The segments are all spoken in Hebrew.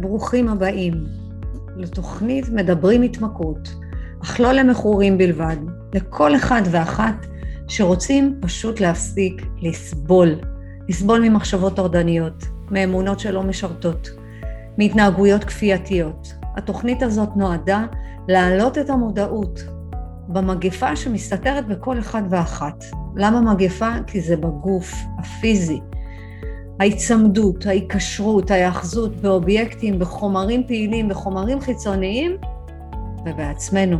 ברוכים הבאים לתוכנית מדברים התמכרות, אך לא למכורים בלבד, לכל אחד ואחת שרוצים פשוט להפסיק לסבול, לסבול ממחשבות טורדניות, מאמונות שלא משרתות, מהתנהגויות כפייתיות. התוכנית הזאת נועדה להעלות את המודעות במגפה שמסתתרת בכל אחד ואחת. למה מגפה? כי זה בגוף הפיזי. ההיצמדות, ההיקשרות, ההיאחזות באובייקטים, בחומרים פעילים, בחומרים חיצוניים ובעצמנו.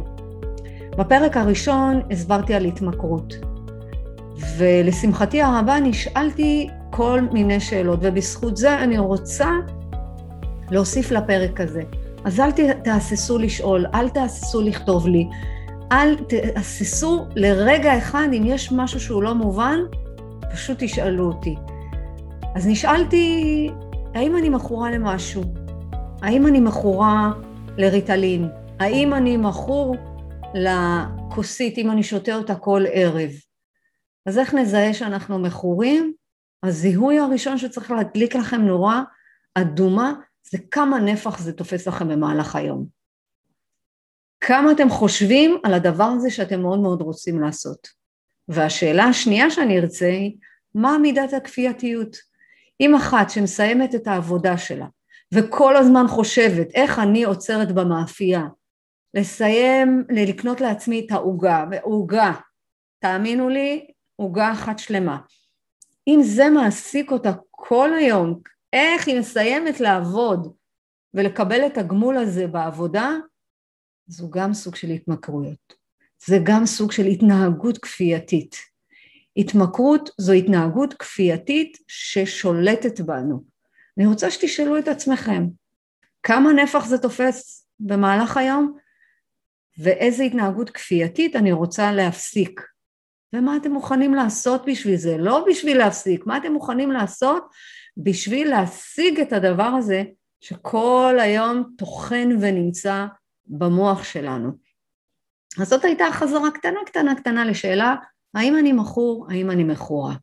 בפרק הראשון הסברתי על התמכרות, ולשמחתי הרבה נשאלתי כל מיני שאלות, ובזכות זה אני רוצה להוסיף לפרק הזה. אז אל תהססו לשאול, אל תהססו לכתוב לי, אל תהססו לרגע אחד אם יש משהו שהוא לא מובן, פשוט תשאלו אותי. אז נשאלתי, האם אני מכורה למשהו? האם אני מכורה לריטלין? האם אני מכור לכוסית אם אני שותה אותה כל ערב? אז איך נזהה שאנחנו מכורים? הזיהוי הראשון שצריך להדליק לכם נורה אדומה זה כמה נפח זה תופס לכם במהלך היום. כמה אתם חושבים על הדבר הזה שאתם מאוד מאוד רוצים לעשות. והשאלה השנייה שאני ארצה היא, מה מידת הכפייתיות? אם אחת שמסיימת את העבודה שלה וכל הזמן חושבת איך אני עוצרת במאפייה, לסיים, לקנות לעצמי את העוגה, ועוגה, תאמינו לי, עוגה אחת שלמה. אם זה מעסיק אותה כל היום, איך היא מסיימת לעבוד ולקבל את הגמול הזה בעבודה, זו גם סוג של התמכרויות. זה גם סוג של התנהגות כפייתית. התמכרות זו התנהגות כפייתית ששולטת בנו. אני רוצה שתשאלו את עצמכם, כמה נפח זה תופס במהלך היום ואיזה התנהגות כפייתית אני רוצה להפסיק. ומה אתם מוכנים לעשות בשביל זה? לא בשביל להפסיק, מה אתם מוכנים לעשות בשביל להשיג את הדבר הזה שכל היום טוחן ונמצא במוח שלנו. אז זאת הייתה חזרה קטנה קטנה קטנה לשאלה האם אני מכור, האם אני מכורה.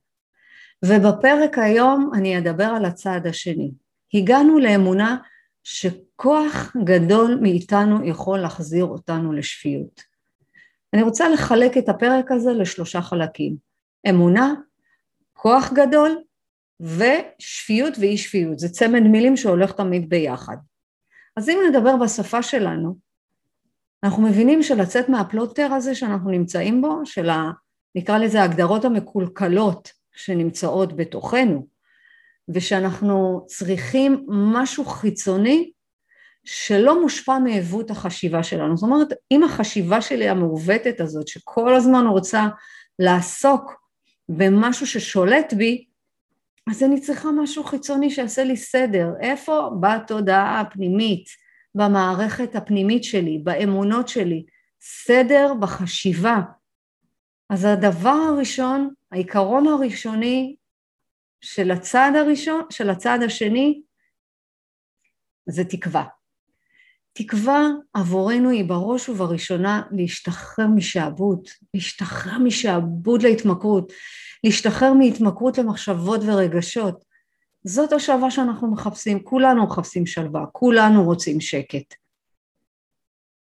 ובפרק היום אני אדבר על הצעד השני. הגענו לאמונה שכוח גדול מאיתנו יכול להחזיר אותנו לשפיות. אני רוצה לחלק את הפרק הזה לשלושה חלקים. אמונה, כוח גדול ושפיות ואי שפיות. זה צמד מילים שהולך תמיד ביחד. אז אם נדבר בשפה שלנו, אנחנו מבינים שלצאת מהפלוטר הזה שאנחנו נמצאים בו, של ה... נקרא לזה ההגדרות המקולקלות שנמצאות בתוכנו, ושאנחנו צריכים משהו חיצוני שלא מושפע מעיוות החשיבה שלנו. זאת אומרת, אם החשיבה שלי המעוותת הזאת, שכל הזמן רוצה לעסוק במשהו ששולט בי, אז אני צריכה משהו חיצוני שיעשה לי סדר. איפה? בתודעה הפנימית, במערכת הפנימית שלי, באמונות שלי. סדר בחשיבה. אז הדבר הראשון, העיקרון הראשוני של הצד הראשון, של הצד השני, זה תקווה. תקווה עבורנו היא בראש ובראשונה להשתחרר משעבוד, להשתחרר משעבוד להתמכרות, להשתחרר מהתמכרות למחשבות ורגשות. זאת השלווה שאנחנו מחפשים, כולנו מחפשים שלווה, כולנו רוצים שקט.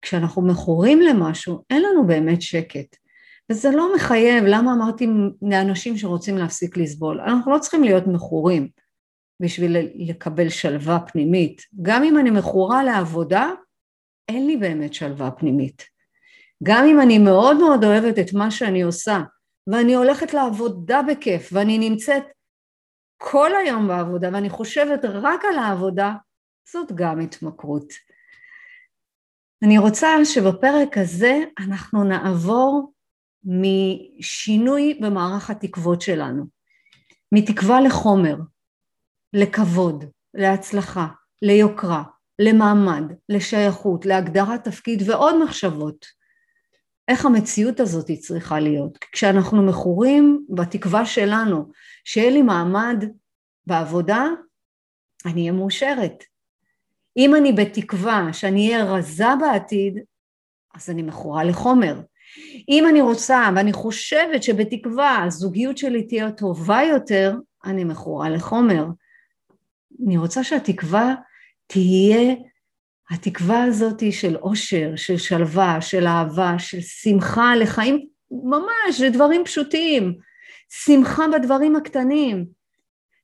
כשאנחנו מכורים למשהו, אין לנו באמת שקט. וזה לא מחייב, למה אמרתי לאנשים שרוצים להפסיק לסבול? אנחנו לא צריכים להיות מכורים בשביל לקבל שלווה פנימית. גם אם אני מכורה לעבודה, אין לי באמת שלווה פנימית. גם אם אני מאוד מאוד אוהבת את מה שאני עושה, ואני הולכת לעבודה בכיף, ואני נמצאת כל היום בעבודה, ואני חושבת רק על העבודה, זאת גם התמכרות. אני רוצה שבפרק הזה אנחנו נעבור משינוי במערך התקוות שלנו, מתקווה לחומר, לכבוד, להצלחה, ליוקרה, למעמד, לשייכות, להגדרת תפקיד ועוד מחשבות. איך המציאות הזאת צריכה להיות. כשאנחנו מכורים בתקווה שלנו שיהיה לי מעמד בעבודה, אני אהיה מאושרת. אם אני בתקווה שאני אהיה רזה בעתיד, אז אני מכורה לחומר. אם אני רוצה ואני חושבת שבתקווה הזוגיות שלי תהיה טובה יותר, אני מכורה לחומר. אני רוצה שהתקווה תהיה התקווה הזאת של אושר, של שלווה, של אהבה, של שמחה לחיים ממש, לדברים פשוטים, שמחה בדברים הקטנים.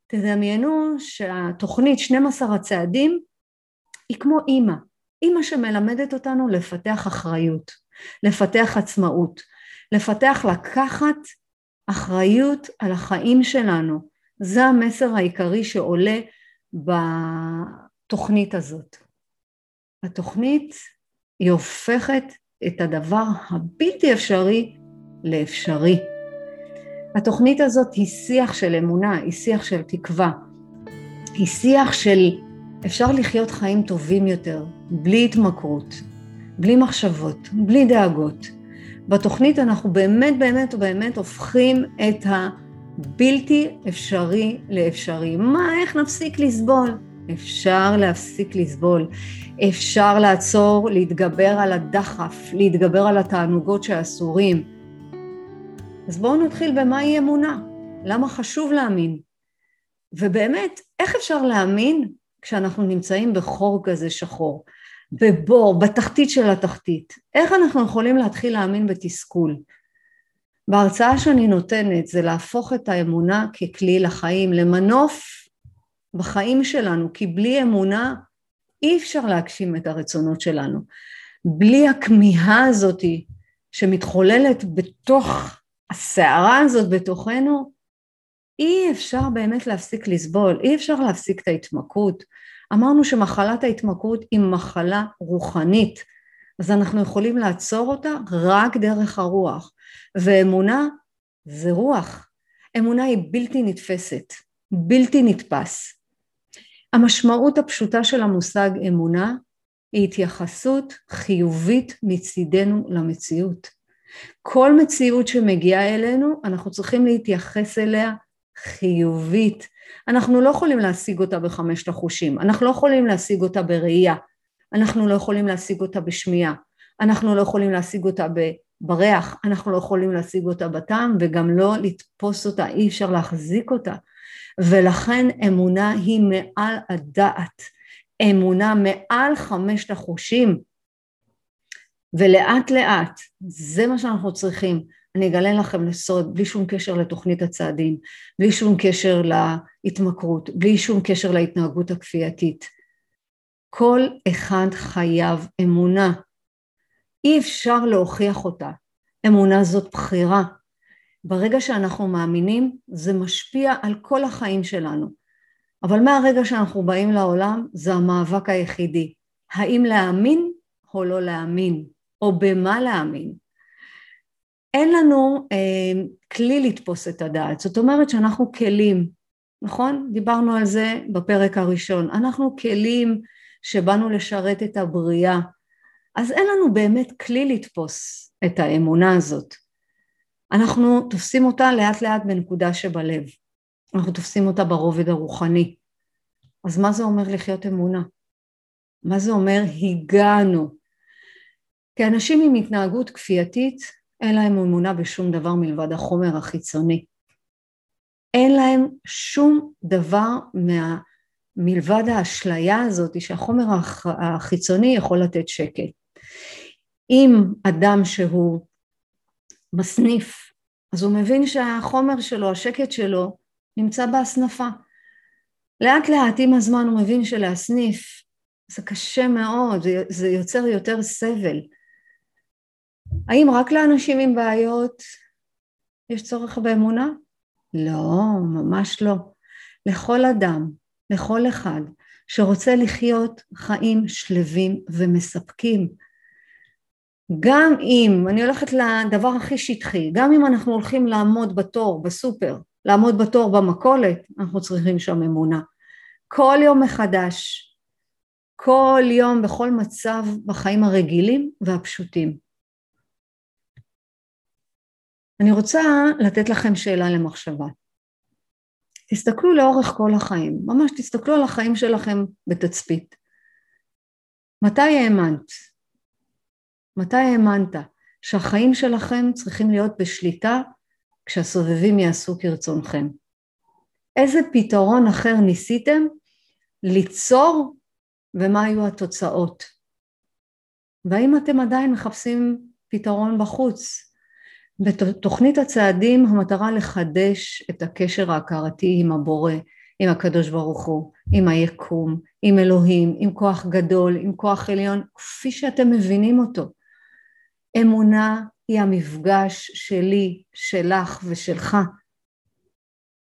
תדמיינו שהתוכנית 12 הצעדים היא כמו אימא, אימא שמלמדת אותנו לפתח אחריות, לפתח עצמאות, לפתח לקחת אחריות על החיים שלנו. זה המסר העיקרי שעולה בתוכנית הזאת. התוכנית היא הופכת את הדבר הבלתי אפשרי לאפשרי. התוכנית הזאת היא שיח של אמונה, היא שיח של תקווה, היא שיח של אפשר לחיות חיים טובים יותר, בלי התמכרות, בלי מחשבות, בלי דאגות. בתוכנית אנחנו באמת באמת ובאמת הופכים את הבלתי אפשרי לאפשרי. מה, איך נפסיק לסבול? אפשר להפסיק לסבול, אפשר לעצור, להתגבר על הדחף, להתגבר על התענוגות שאסורים. אז בואו נתחיל במהי אמונה, למה חשוב להאמין. ובאמת, איך אפשר להאמין כשאנחנו נמצאים בחור כזה שחור, בבור, בתחתית של התחתית? איך אנחנו יכולים להתחיל להאמין בתסכול? בהרצאה שאני נותנת זה להפוך את האמונה ככלי לחיים, למנוף בחיים שלנו, כי בלי אמונה אי אפשר להגשים את הרצונות שלנו. בלי הכמיהה הזאת שמתחוללת בתוך הסערה הזאת בתוכנו, אי אפשר באמת להפסיק לסבול, אי אפשר להפסיק את ההתמכרות. אמרנו שמחלת ההתמכרות היא מחלה רוחנית, אז אנחנו יכולים לעצור אותה רק דרך הרוח. ואמונה זה רוח. אמונה היא בלתי נתפסת, בלתי נתפס. המשמעות הפשוטה של המושג אמונה היא התייחסות חיובית מצידנו למציאות. כל מציאות שמגיעה אלינו, אנחנו צריכים להתייחס אליה חיובית. אנחנו לא יכולים להשיג אותה בחמשת החושים, אנחנו לא יכולים להשיג אותה בראייה, אנחנו לא יכולים להשיג אותה בשמיעה, אנחנו לא יכולים להשיג אותה בריח, אנחנו לא יכולים להשיג אותה בטעם וגם לא לתפוס אותה, אי אפשר להחזיק אותה. ולכן אמונה היא מעל הדעת, אמונה מעל חמשת החושים, ולאט לאט, זה מה שאנחנו צריכים. אני אגלה לכם לסוד, בלי שום קשר לתוכנית הצעדים, בלי שום קשר להתמכרות, בלי שום קשר להתנהגות הכפייתית. כל אחד חייב אמונה. אי אפשר להוכיח אותה. אמונה זאת בחירה, ברגע שאנחנו מאמינים זה משפיע על כל החיים שלנו. אבל מהרגע שאנחנו באים לעולם זה המאבק היחידי. האם להאמין או לא להאמין, או במה להאמין. אין לנו אה, כלי לתפוס את הדעת, זאת אומרת שאנחנו כלים, נכון? דיברנו על זה בפרק הראשון. אנחנו כלים שבאנו לשרת את הבריאה, אז אין לנו באמת כלי לתפוס את האמונה הזאת. אנחנו תופסים אותה לאט לאט בנקודה שבלב, אנחנו תופסים אותה ברובד הרוחני. אז מה זה אומר לחיות אמונה? מה זה אומר הגענו? כי אנשים עם התנהגות כפייתית אין להם אמונה בשום דבר מלבד החומר החיצוני. אין להם שום דבר מה... מלבד האשליה הזאת שהחומר החיצוני יכול לתת שקט. אם אדם שהוא מסניף, אז הוא מבין שהחומר שלו, השקט שלו, נמצא בהסנפה. לאט לאט עם הזמן הוא מבין שלהסניף זה קשה מאוד, זה, זה יוצר יותר סבל. האם רק לאנשים עם בעיות יש צורך באמונה? לא, ממש לא. לכל אדם, לכל אחד שרוצה לחיות חיים שלווים ומספקים, גם אם, אני הולכת לדבר הכי שטחי, גם אם אנחנו הולכים לעמוד בתור בסופר, לעמוד בתור במכולת, אנחנו צריכים שם אמונה. כל יום מחדש, כל יום, בכל מצב בחיים הרגילים והפשוטים. אני רוצה לתת לכם שאלה למחשבה. תסתכלו לאורך כל החיים, ממש תסתכלו על החיים שלכם בתצפית. מתי האמנת? מתי האמנת שהחיים שלכם צריכים להיות בשליטה כשהסובבים יעשו כרצונכם? איזה פתרון אחר ניסיתם ליצור ומה היו התוצאות. והאם אתם עדיין מחפשים פתרון בחוץ? בתוכנית הצעדים המטרה לחדש את הקשר ההכרתי עם הבורא, עם הקדוש ברוך הוא, עם היקום, עם אלוהים, עם כוח גדול, עם כוח עליון, כפי שאתם מבינים אותו. אמונה היא המפגש שלי, שלך ושלך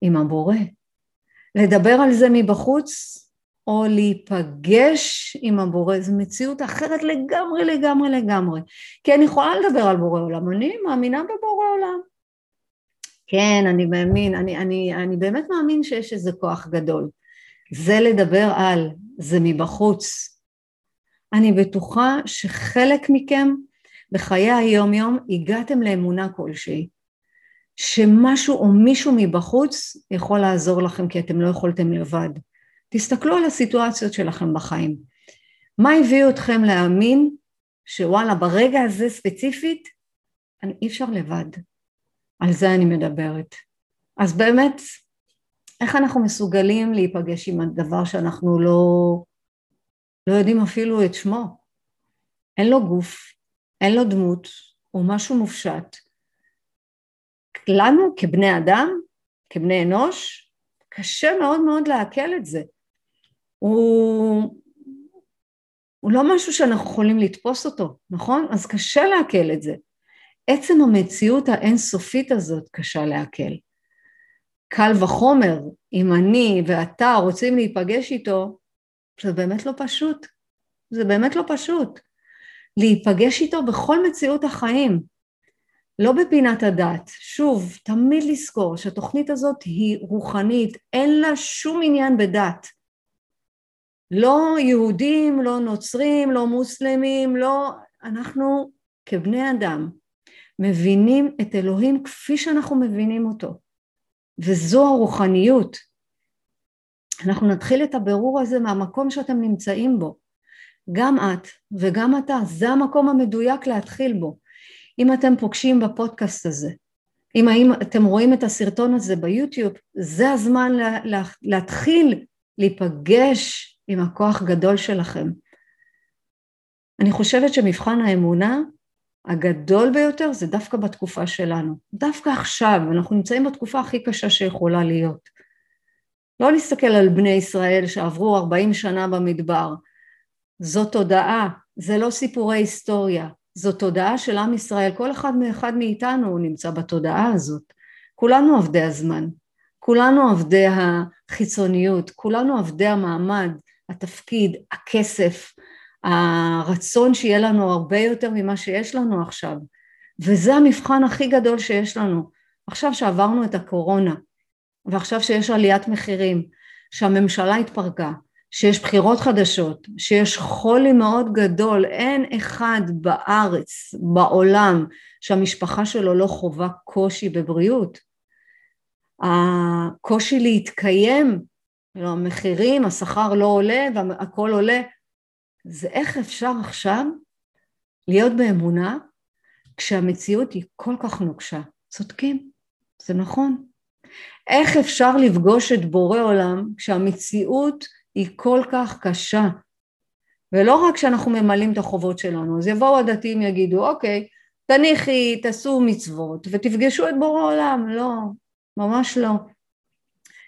עם הבורא. לדבר על זה מבחוץ או להיפגש עם הבורא, זו מציאות אחרת לגמרי לגמרי לגמרי. כי אני יכולה לדבר על בורא עולם, אני מאמינה בבורא עולם. כן, אני מאמין, אני, אני, אני באמת מאמין שיש איזה כוח גדול. זה לדבר על, זה מבחוץ. אני בטוחה שחלק מכם בחיי היום יום הגעתם לאמונה כלשהי, שמשהו או מישהו מבחוץ יכול לעזור לכם כי אתם לא יכולתם לבד. תסתכלו על הסיטואציות שלכם בחיים. מה הביא אתכם להאמין שוואלה ברגע הזה ספציפית אי אפשר לבד. על זה אני מדברת. אז באמת, איך אנחנו מסוגלים להיפגש עם הדבר שאנחנו לא, לא יודעים אפילו את שמו? אין לו גוף, אין לו דמות, הוא משהו מופשט. לנו כבני אדם, כבני אנוש, קשה מאוד מאוד לעכל את זה. הוא, הוא לא משהו שאנחנו יכולים לתפוס אותו, נכון? אז קשה לעכל את זה. עצם המציאות האינסופית הזאת קשה לעכל. קל וחומר, אם אני ואתה רוצים להיפגש איתו, זה באמת לא פשוט. זה באמת לא פשוט. להיפגש איתו בכל מציאות החיים, לא בפינת הדת. שוב, תמיד לזכור שהתוכנית הזאת היא רוחנית, אין לה שום עניין בדת. לא יהודים, לא נוצרים, לא מוסלמים, לא... אנחנו כבני אדם מבינים את אלוהים כפי שאנחנו מבינים אותו, וזו הרוחניות. אנחנו נתחיל את הבירור הזה מהמקום שאתם נמצאים בו. גם את וגם אתה, זה המקום המדויק להתחיל בו. אם אתם פוגשים בפודקאסט הזה, אם אתם רואים את הסרטון הזה ביוטיוב, זה הזמן לה, להתחיל להיפגש עם הכוח גדול שלכם. אני חושבת שמבחן האמונה הגדול ביותר זה דווקא בתקופה שלנו. דווקא עכשיו, אנחנו נמצאים בתקופה הכי קשה שיכולה להיות. לא להסתכל על בני ישראל שעברו 40 שנה במדבר. זו תודעה, זה לא סיפורי היסטוריה, זו תודעה של עם ישראל, כל אחד מאחד מאיתנו נמצא בתודעה הזאת. כולנו עבדי הזמן, כולנו עבדי החיצוניות, כולנו עבדי המעמד, התפקיד, הכסף, הרצון שיהיה לנו הרבה יותר ממה שיש לנו עכשיו, וזה המבחן הכי גדול שיש לנו. עכשיו שעברנו את הקורונה, ועכשיו שיש עליית מחירים, שהממשלה התפרקה, שיש בחירות חדשות, שיש חולי מאוד גדול, אין אחד בארץ, בעולם, שהמשפחה שלו לא חווה קושי בבריאות. הקושי להתקיים, המחירים, השכר לא עולה והכל עולה, זה איך אפשר עכשיו להיות באמונה כשהמציאות היא כל כך נוקשה. צודקים, זה נכון. איך אפשר לפגוש את בורא עולם כשהמציאות היא כל כך קשה? ולא רק שאנחנו ממלאים את החובות שלנו, אז יבואו הדתיים יגידו, אוקיי, תניחי, תעשו מצוות ותפגשו את בורא עולם. לא, ממש לא.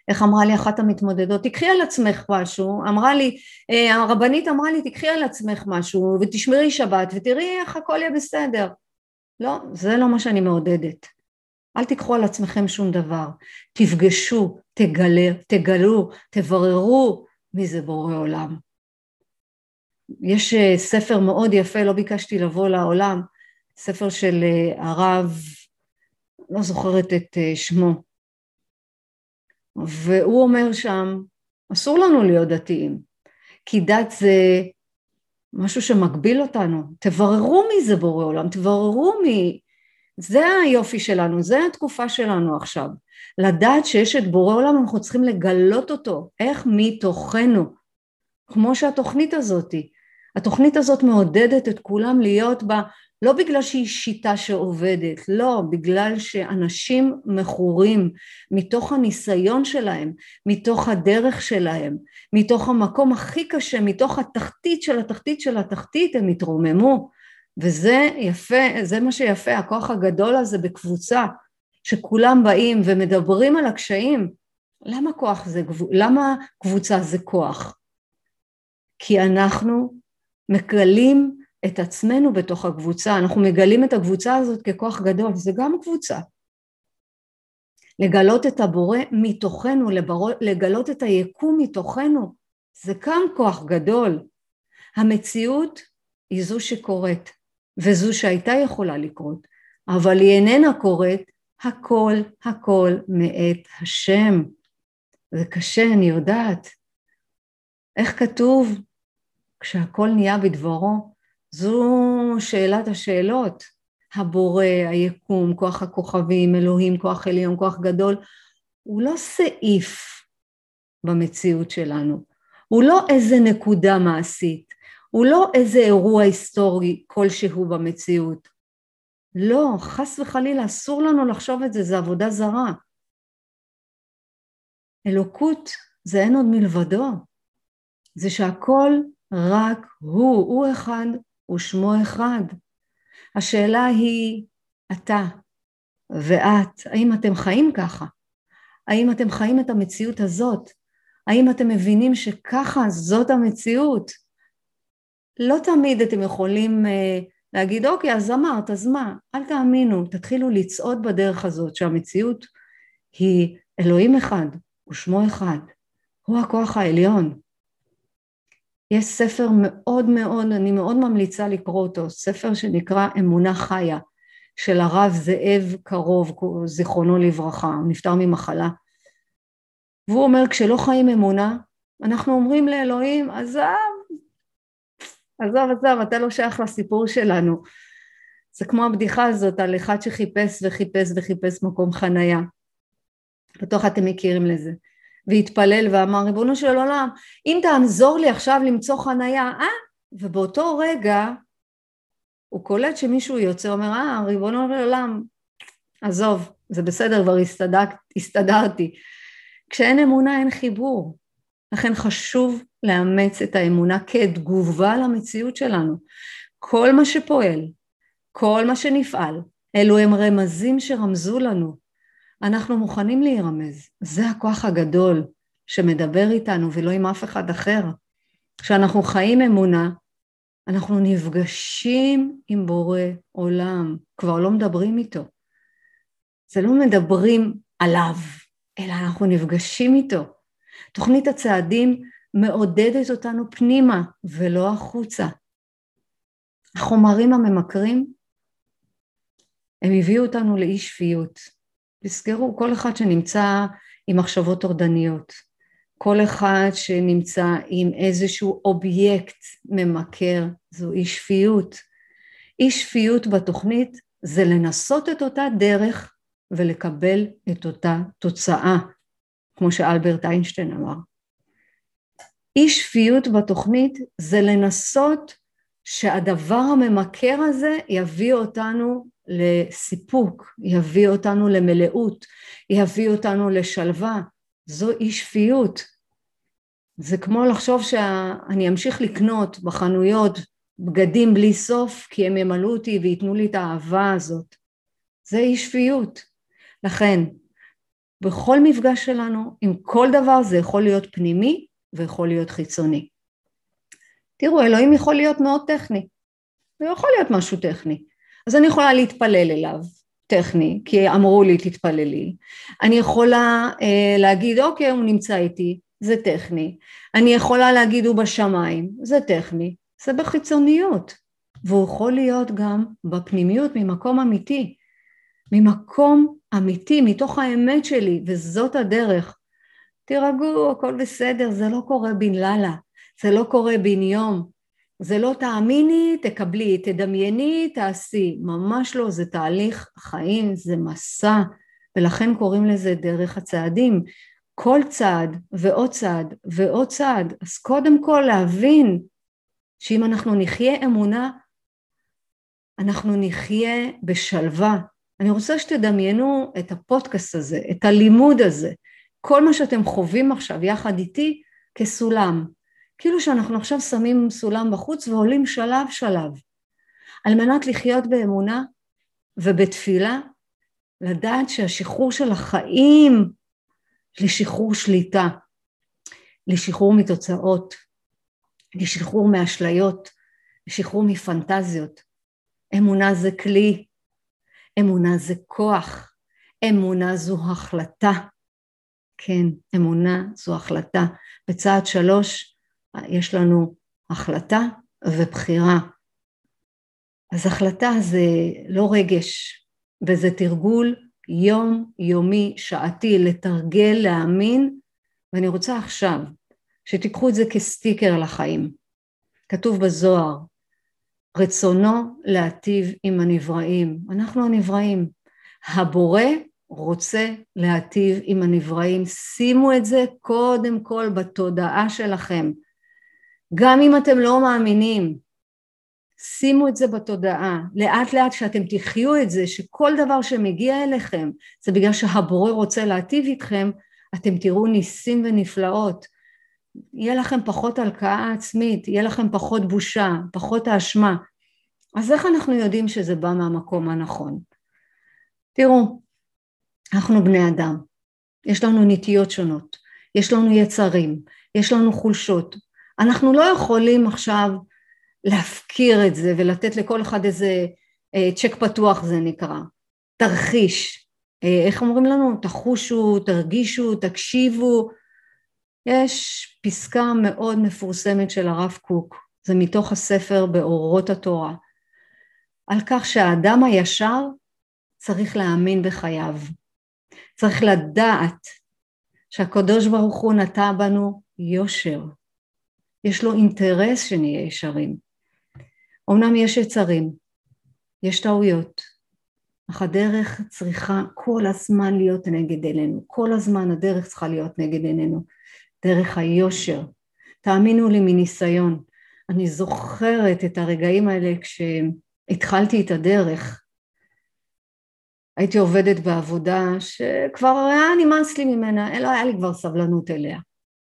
איך אמרה לי אחת המתמודדות, תקחי על עצמך משהו, אמרה לי, אה, הרבנית אמרה לי, תקחי על עצמך משהו ותשמרי שבת ותראי איך הכל יהיה בסדר. לא, זה לא מה שאני מעודדת. אל תיקחו על עצמכם שום דבר. תפגשו, תגלה, תגלו, תבררו מי זה בורא עולם. יש אה, ספר מאוד יפה, לא ביקשתי לבוא לעולם, ספר של אה, הרב, לא זוכרת את שמו, והוא אומר שם, אסור לנו להיות דתיים, כי דת זה משהו שמגביל אותנו. תבררו מי זה בורא עולם, תבררו מי... זה היופי שלנו, זה התקופה שלנו עכשיו. לדעת שיש את בורא עולם, אנחנו צריכים לגלות אותו, איך מתוכנו, כמו שהתוכנית הזאתי. התוכנית הזאת מעודדת את כולם להיות לא בגלל שהיא שיטה שעובדת, לא, בגלל שאנשים מכורים מתוך הניסיון שלהם, מתוך הדרך שלהם, מתוך המקום הכי קשה, מתוך התחתית של התחתית של התחתית, הם התרוממו. וזה יפה, זה מה שיפה, הכוח הגדול הזה בקבוצה, שכולם באים ומדברים על הקשיים. למה כוח זה, למה קבוצה זה כוח? כי אנחנו מגלים את עצמנו בתוך הקבוצה, אנחנו מגלים את הקבוצה הזאת ככוח גדול, זה גם קבוצה. לגלות את הבורא מתוכנו. לגלות את היקום מתוכנו, זה גם כוח גדול. המציאות היא זו שקורית, וזו שהייתה יכולה לקרות, אבל היא איננה קורית, הכל הכל מאת השם. זה קשה, אני יודעת. איך כתוב? כשהכל נהיה בדברו, זו שאלת השאלות. הבורא, היקום, כוח הכוכבים, אלוהים, כוח עליון, כוח גדול, הוא לא סעיף במציאות שלנו, הוא לא איזה נקודה מעשית, הוא לא איזה אירוע היסטורי כלשהו במציאות. לא, חס וחלילה, אסור לנו לחשוב את זה, זה עבודה זרה. אלוקות זה אין עוד מלבדו, זה שהכל רק הוא, הוא אחד ושמו אחד. השאלה היא, אתה ואת, האם אתם חיים ככה? האם אתם חיים את המציאות הזאת? האם אתם מבינים שככה זאת המציאות? לא תמיד אתם יכולים uh, להגיד, אוקיי, אז אמרת, אז מה? אל תאמינו, תתחילו לצעוד בדרך הזאת שהמציאות היא אלוהים אחד ושמו אחד, הוא הכוח העליון. יש ספר מאוד מאוד, אני מאוד ממליצה לקרוא אותו, ספר שנקרא אמונה חיה, של הרב זאב קרוב, זיכרונו לברכה, הוא נפטר ממחלה. והוא אומר, כשלא חיים אמונה, אנחנו אומרים לאלוהים, עזב, עזוב, עזוב, אתה לא שייך לסיפור שלנו. זה כמו הבדיחה הזאת על אחד שחיפש וחיפש וחיפש מקום חנייה. בטוח אתם מכירים לזה. והתפלל ואמר ריבונו של עולם אם תעזור לי עכשיו למצוא חנייה אה? ובאותו רגע הוא קולט שמישהו יוצא אומר אה ריבונו של עולם עזוב זה בסדר כבר הסתדר, הסתדרתי. כשאין אמונה אין חיבור. לכן חשוב לאמץ את האמונה כתגובה למציאות שלנו. כל מה שפועל כל מה שנפעל אלו הם רמזים שרמזו לנו אנחנו מוכנים להירמז. זה הכוח הגדול שמדבר איתנו ולא עם אף אחד אחר. כשאנחנו חיים אמונה, אנחנו נפגשים עם בורא עולם, כבר לא מדברים איתו. זה לא מדברים עליו, אלא אנחנו נפגשים איתו. תוכנית הצעדים מעודדת אותנו פנימה ולא החוצה. החומרים הממכרים, הם הביאו אותנו לאי שפיות. תזכרו, כל אחד שנמצא עם מחשבות טורדניות, כל אחד שנמצא עם איזשהו אובייקט ממכר, זו אי שפיות. אי שפיות בתוכנית זה לנסות את אותה דרך ולקבל את אותה תוצאה, כמו שאלברט איינשטיין אמר. אי שפיות בתוכנית זה לנסות שהדבר הממכר הזה יביא אותנו לסיפוק, יביא אותנו למלאות, יביא אותנו לשלווה, זו אי שפיות. זה כמו לחשוב שאני אמשיך לקנות בחנויות בגדים בלי סוף כי הם ימלאו אותי וייתנו לי את האהבה הזאת. זה אי שפיות. לכן, בכל מפגש שלנו, עם כל דבר זה יכול להיות פנימי ויכול להיות חיצוני. תראו, אלוהים יכול להיות מאוד טכני. זה יכול להיות משהו טכני. אז אני יכולה להתפלל אליו, טכני, כי אמרו לי תתפללי. אני יכולה אה, להגיד אוקיי הוא נמצא איתי, זה טכני. אני יכולה להגיד הוא בשמיים, זה טכני. זה בחיצוניות. והוא יכול להיות גם בפנימיות ממקום אמיתי. ממקום אמיתי, מתוך האמת שלי, וזאת הדרך. תירגעו, הכל בסדר, זה לא קורה בן לילה, זה לא קורה בן יום, זה לא תאמיני, תקבלי, תדמייני, תעשי, ממש לא, זה תהליך חיים, זה מסע, ולכן קוראים לזה דרך הצעדים. כל צעד ועוד צעד ועוד צעד, אז קודם כל להבין שאם אנחנו נחיה אמונה, אנחנו נחיה בשלווה. אני רוצה שתדמיינו את הפודקאסט הזה, את הלימוד הזה, כל מה שאתם חווים עכשיו יחד איתי כסולם. כאילו שאנחנו עכשיו שמים סולם בחוץ ועולים שלב שלב. על מנת לחיות באמונה ובתפילה, לדעת שהשחרור של החיים לשחרור שליטה, לשחרור מתוצאות, לשחרור מאשליות, לשחרור מפנטזיות. אמונה זה כלי, אמונה זה כוח, אמונה זו החלטה. כן, אמונה זו החלטה. בצעד שלוש יש לנו החלטה ובחירה. אז החלטה זה לא רגש, וזה תרגול יום יומי שעתי לתרגל להאמין ואני רוצה עכשיו שתיקחו את זה כסטיקר לחיים. כתוב בזוהר רצונו להטיב עם הנבראים. אנחנו הנבראים. הבורא רוצה להטיב עם הנבראים. שימו את זה קודם כל בתודעה שלכם. גם אם אתם לא מאמינים, שימו את זה בתודעה, לאט לאט שאתם תחיו את זה, שכל דבר שמגיע אליכם זה בגלל שהבורא רוצה להטיב איתכם, אתם תראו ניסים ונפלאות. יהיה לכם פחות הלקאה עצמית, יהיה לכם פחות בושה, פחות האשמה. אז איך אנחנו יודעים שזה בא מהמקום הנכון? תראו, אנחנו בני אדם, יש לנו נטיות שונות, יש לנו יצרים, יש לנו חולשות. אנחנו לא יכולים עכשיו להפקיר את זה ולתת לכל אחד איזה אה, צ'ק פתוח זה נקרא, תרחיש, אה, איך אומרים לנו? תחושו, תרגישו, תקשיבו. יש פסקה מאוד מפורסמת של הרב קוק, זה מתוך הספר באורות התורה, על כך שהאדם הישר צריך להאמין בחייו, צריך לדעת שהקדוש ברוך הוא נטע בנו יושר, יש לו אינטרס שנהיה ישרים. אמנם יש יצרים, יש טעויות, אך הדרך צריכה כל הזמן להיות נגד עינינו, כל הזמן הדרך צריכה להיות נגד עינינו, דרך היושר. תאמינו לי מניסיון, אני זוכרת את הרגעים האלה כשהתחלתי את הדרך. הייתי עובדת בעבודה שכבר היה נמאס לי ממנה, לא היה לי כבר סבלנות אליה.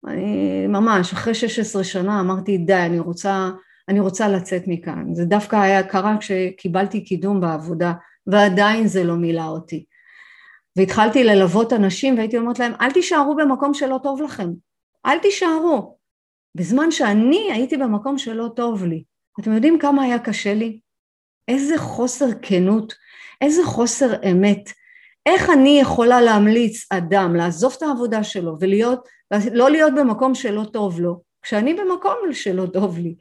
אני ממש, אחרי 16 שנה אמרתי די, אני רוצה אני רוצה לצאת מכאן. זה דווקא היה קרה כשקיבלתי קידום בעבודה ועדיין זה לא מילא אותי. והתחלתי ללוות אנשים והייתי אומרת להם אל תישארו במקום שלא טוב לכם, אל תישארו. בזמן שאני הייתי במקום שלא טוב לי. אתם יודעים כמה היה קשה לי? איזה חוסר כנות, איזה חוסר אמת. איך אני יכולה להמליץ אדם לעזוב את העבודה שלו ולהיות, לא להיות במקום שלא טוב לו, כשאני במקום שלא טוב לי.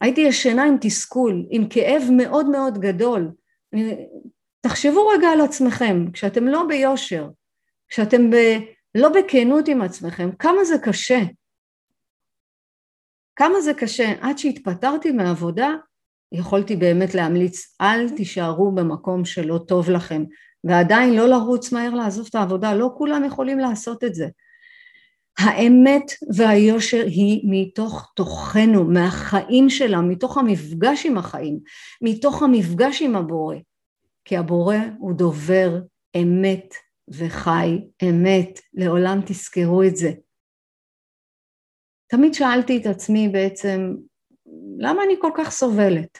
הייתי ישנה עם תסכול, עם כאב מאוד מאוד גדול. תחשבו רגע על עצמכם, כשאתם לא ביושר, כשאתם ב, לא בכנות עם עצמכם, כמה זה קשה. כמה זה קשה. עד שהתפטרתי מהעבודה, יכולתי באמת להמליץ, אל תישארו במקום שלא טוב לכם, ועדיין לא לרוץ מהר לעזוב את העבודה, לא כולם יכולים לעשות את זה. האמת והיושר היא מתוך תוכנו, מהחיים שלה, מתוך המפגש עם החיים, מתוך המפגש עם הבורא. כי הבורא הוא דובר אמת וחי אמת, לעולם תזכרו את זה. תמיד שאלתי את עצמי בעצם, למה אני כל כך סובלת?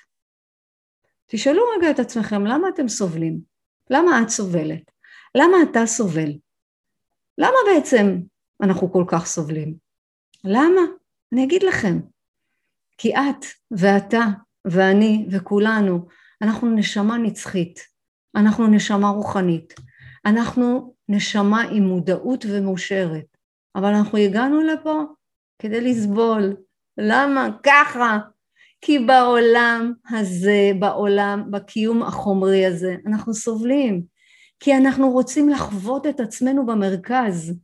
תשאלו רגע את עצמכם, למה אתם סובלים? למה את סובלת? למה אתה סובל? למה בעצם אנחנו כל כך סובלים. למה? אני אגיד לכם. כי את ואתה ואני וכולנו, אנחנו נשמה נצחית, אנחנו נשמה רוחנית, אנחנו נשמה עם מודעות ומאושרת, אבל אנחנו הגענו לפה כדי לסבול. למה? ככה. כי בעולם הזה, בעולם, בקיום החומרי הזה, אנחנו סובלים. כי אנחנו רוצים לחוות את עצמנו במרכז.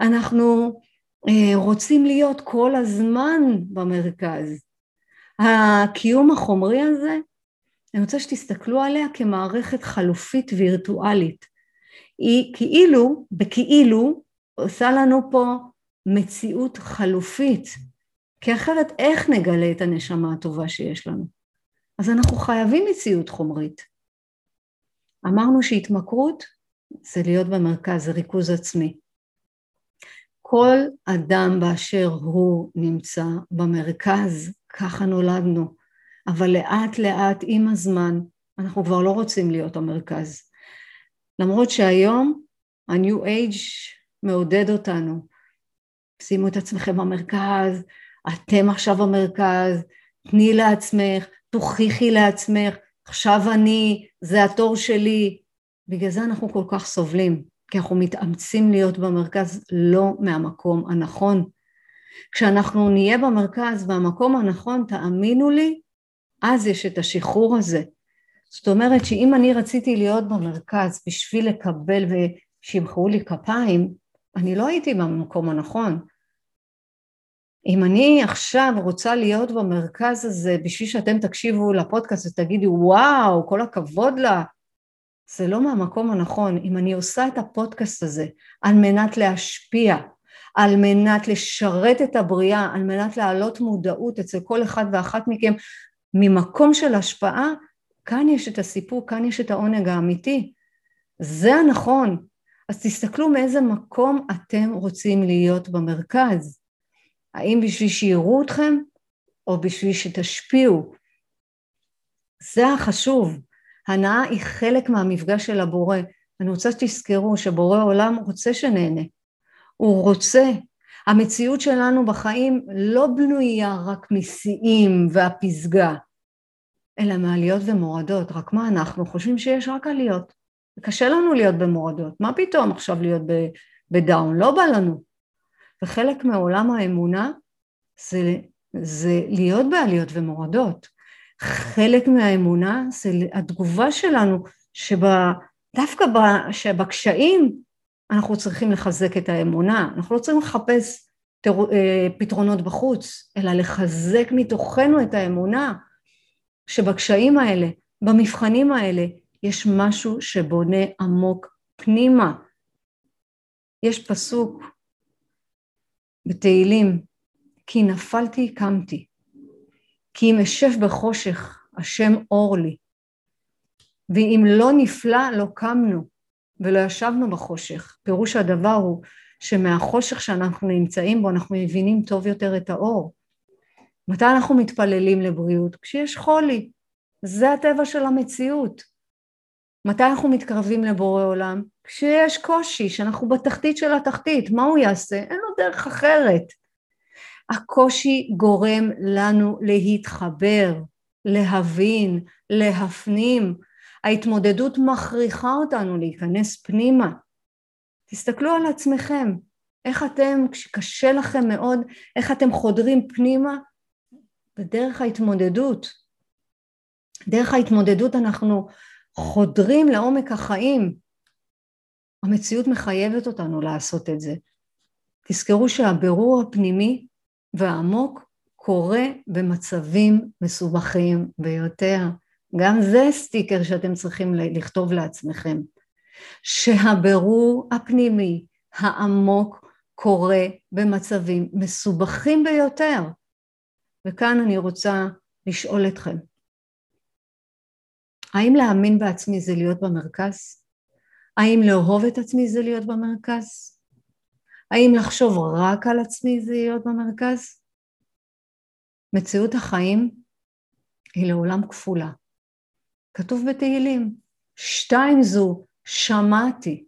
אנחנו אה, רוצים להיות כל הזמן במרכז. הקיום החומרי הזה, אני רוצה שתסתכלו עליה כמערכת חלופית וירטואלית. היא כאילו, בכאילו, עושה לנו פה מציאות חלופית, כי אחרת איך נגלה את הנשמה הטובה שיש לנו? אז אנחנו חייבים מציאות חומרית. אמרנו שהתמכרות זה להיות במרכז, זה ריכוז עצמי. כל אדם באשר הוא נמצא במרכז, ככה נולדנו, אבל לאט לאט עם הזמן אנחנו כבר לא רוצים להיות המרכז. למרות שהיום ה-new age מעודד אותנו, שימו את עצמכם במרכז, אתם עכשיו במרכז, תני לעצמך, תוכיחי לעצמך, עכשיו אני, זה התור שלי. בגלל זה אנחנו כל כך סובלים, כי אנחנו מתאמצים להיות במרכז לא מהמקום הנכון. כשאנחנו נהיה במרכז והמקום הנכון, תאמינו לי, אז יש את השחרור הזה. זאת אומרת שאם אני רציתי להיות במרכז בשביל לקבל ושימחאו לי כפיים, אני לא הייתי במקום הנכון. אם אני עכשיו רוצה להיות במרכז הזה בשביל שאתם תקשיבו לפודקאסט ותגידו וואו, כל הכבוד לה, זה לא מהמקום הנכון. אם אני עושה את הפודקאסט הזה על מנת להשפיע, על מנת לשרת את הבריאה, על מנת להעלות מודעות אצל כל אחד ואחת מכם ממקום של השפעה, כאן יש את הסיפור, כאן יש את העונג האמיתי. זה הנכון. אז תסתכלו מאיזה מקום אתם רוצים להיות במרכז. האם בשביל שיראו אתכם או בשביל שתשפיעו? זה החשוב. הנאה היא חלק מהמפגש של הבורא. אני רוצה שתזכרו שבורא עולם רוצה שנהנה. הוא רוצה. המציאות שלנו בחיים לא בנויה רק משיאים והפסגה, אלא מעליות ומורדות. רק מה, אנחנו חושבים שיש רק עליות. קשה לנו להיות במורדות. מה פתאום עכשיו להיות בדאון? לא בא לנו. וחלק מעולם האמונה זה, זה להיות בעליות ומורדות. חלק מהאמונה זה התגובה שלנו שדווקא שבקשיים אנחנו צריכים לחזק את האמונה, אנחנו לא צריכים לחפש אה, פתרונות בחוץ, אלא לחזק מתוכנו את האמונה שבקשיים האלה, במבחנים האלה, יש משהו שבונה עמוק פנימה. יש פסוק בתהילים, כי נפלתי קמתי, כי אם אשב בחושך השם אור לי, ואם לא נפלא לא קמנו ולא ישבנו בחושך. פירוש הדבר הוא שמהחושך שאנחנו נמצאים בו אנחנו מבינים טוב יותר את האור. מתי אנחנו מתפללים לבריאות? כשיש חולי. זה הטבע של המציאות. מתי אנחנו מתקרבים לבורא עולם? כשיש קושי, שאנחנו בתחתית של התחתית, מה הוא יעשה? אין לו דרך אחרת. הקושי גורם לנו להתחבר, להבין, להפנים. ההתמודדות מכריחה אותנו להיכנס פנימה. תסתכלו על עצמכם, איך אתם, כשקשה לכם מאוד, איך אתם חודרים פנימה? בדרך ההתמודדות. דרך ההתמודדות אנחנו חודרים לעומק החיים. המציאות מחייבת אותנו לעשות את זה. תזכרו שהבירור הפנימי והעמוק קורה במצבים מסובכים ביותר. גם זה סטיקר שאתם צריכים לכתוב לעצמכם. שהבירור הפנימי העמוק קורה במצבים מסובכים ביותר. וכאן אני רוצה לשאול אתכם, האם להאמין בעצמי זה להיות במרכז? האם לאהוב את עצמי זה להיות במרכז? האם לחשוב רק על עצמי זה להיות במרכז? מציאות החיים היא לעולם כפולה. כתוב בתהילים, שתיים זו שמעתי,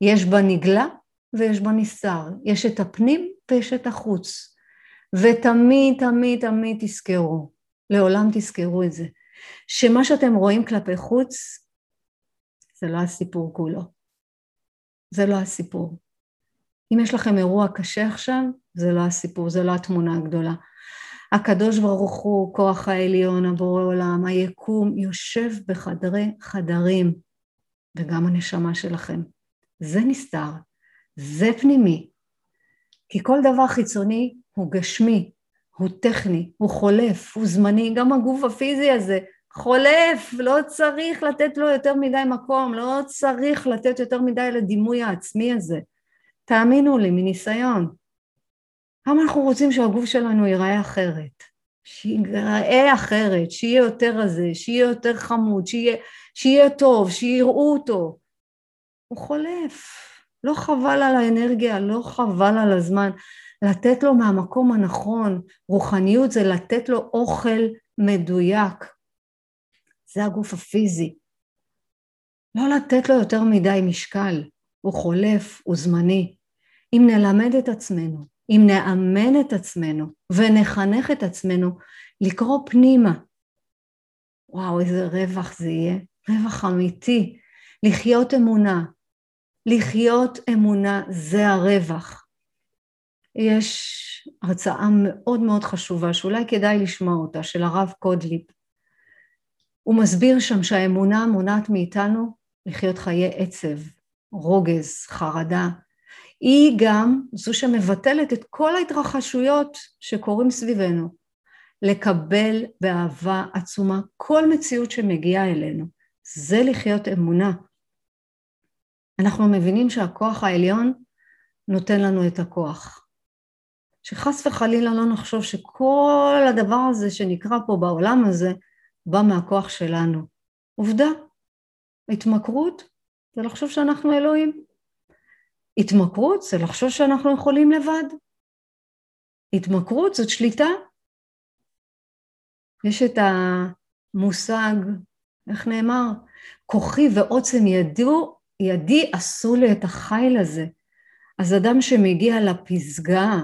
יש בה נגלה ויש בה נסתר, יש את הפנים ויש את החוץ. ותמיד תמיד תמיד תזכרו, לעולם תזכרו את זה, שמה שאתם רואים כלפי חוץ זה לא הסיפור כולו. זה לא הסיפור. אם יש לכם אירוע קשה עכשיו, זה לא הסיפור, זה לא התמונה הגדולה. הקדוש ברוך הוא, כוח העליון, הבורא עולם, היקום, יושב בחדרי חדרים, וגם הנשמה שלכם. זה נסתר, זה פנימי. כי כל דבר חיצוני הוא גשמי, הוא טכני, הוא חולף, הוא זמני, גם הגוף הפיזי הזה חולף, לא צריך לתת לו יותר מדי מקום, לא צריך לתת יותר מדי לדימוי העצמי הזה. תאמינו לי, מניסיון. למה אנחנו רוצים שהגוף שלנו ייראה אחרת? שיראה אחרת, שיהיה יותר רזה, שיהיה יותר חמוד, שיהיה, שיהיה טוב, שיראו אותו. הוא חולף. לא חבל על האנרגיה, לא חבל על הזמן. לתת לו מהמקום הנכון, רוחניות זה לתת לו אוכל מדויק. זה הגוף הפיזי. לא לתת לו יותר מדי משקל, הוא חולף, הוא זמני. אם נלמד את עצמנו, אם נאמן את עצמנו ונחנך את עצמנו לקרוא פנימה, וואו, איזה רווח זה יהיה, רווח אמיתי, לחיות אמונה. לחיות אמונה זה הרווח. יש הרצאה מאוד מאוד חשובה, שאולי כדאי לשמוע אותה, של הרב קודליפ. הוא מסביר שם שהאמונה מונעת מאיתנו לחיות חיי עצב, רוגז, חרדה. היא גם זו שמבטלת את כל ההתרחשויות שקורים סביבנו. לקבל באהבה עצומה כל מציאות שמגיעה אלינו. זה לחיות אמונה. אנחנו מבינים שהכוח העליון נותן לנו את הכוח. שחס וחלילה לא נחשוב שכל הדבר הזה שנקרא פה בעולם הזה בא מהכוח שלנו. עובדה, התמכרות זה לחשוב שאנחנו אלוהים. התמכרות זה לחשוב שאנחנו יכולים לבד. התמכרות זאת שליטה. יש את המושג, איך נאמר? כוחי ועוצם ידו, ידי עשו לי את החיל הזה. אז אדם שמגיע לפסגה,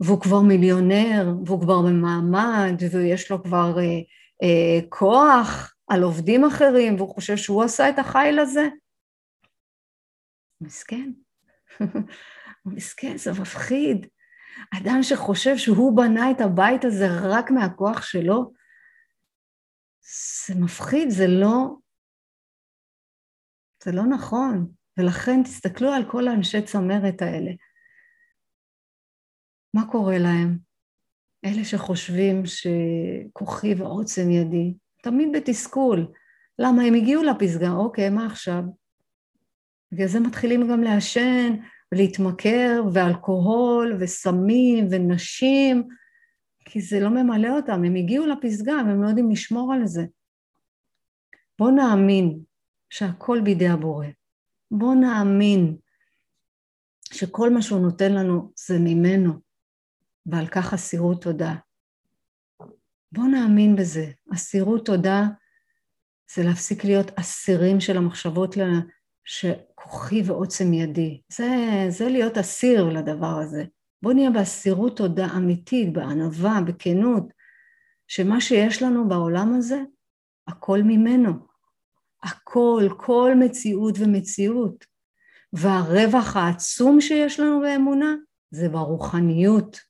והוא כבר מיליונר, והוא כבר במעמד, ויש לו כבר אה, אה, כוח על עובדים אחרים, והוא חושב שהוא עשה את החיל הזה, מסכן. הוא מסכן, זה מפחיד. אדם שחושב שהוא בנה את הבית הזה רק מהכוח שלו, זה מפחיד, זה לא, זה לא נכון. ולכן תסתכלו על כל האנשי צמרת האלה. מה קורה להם? אלה שחושבים שכוחי ועוצם ידי, תמיד בתסכול. למה? הם הגיעו לפסגה, אוקיי, מה עכשיו? בגלל זה מתחילים גם לעשן ולהתמכר, ואלכוהול, וסמים, ונשים, כי זה לא ממלא אותם, הם הגיעו לפסגה והם לא יודעים לשמור על זה. בואו נאמין שהכל בידי הבורא. בואו נאמין שכל מה שהוא נותן לנו זה ממנו, ועל כך אסירות תודה. בואו נאמין בזה. אסירות תודה זה להפסיק להיות אסירים של המחשבות שכוחי ועוצם ידי. זה, זה להיות אסיר לדבר הזה. בואו נהיה באסירות תודה אמיתית, בענווה, בכנות, שמה שיש לנו בעולם הזה, הכל ממנו. הכל, כל מציאות ומציאות. והרווח העצום שיש לנו באמונה זה ברוחניות.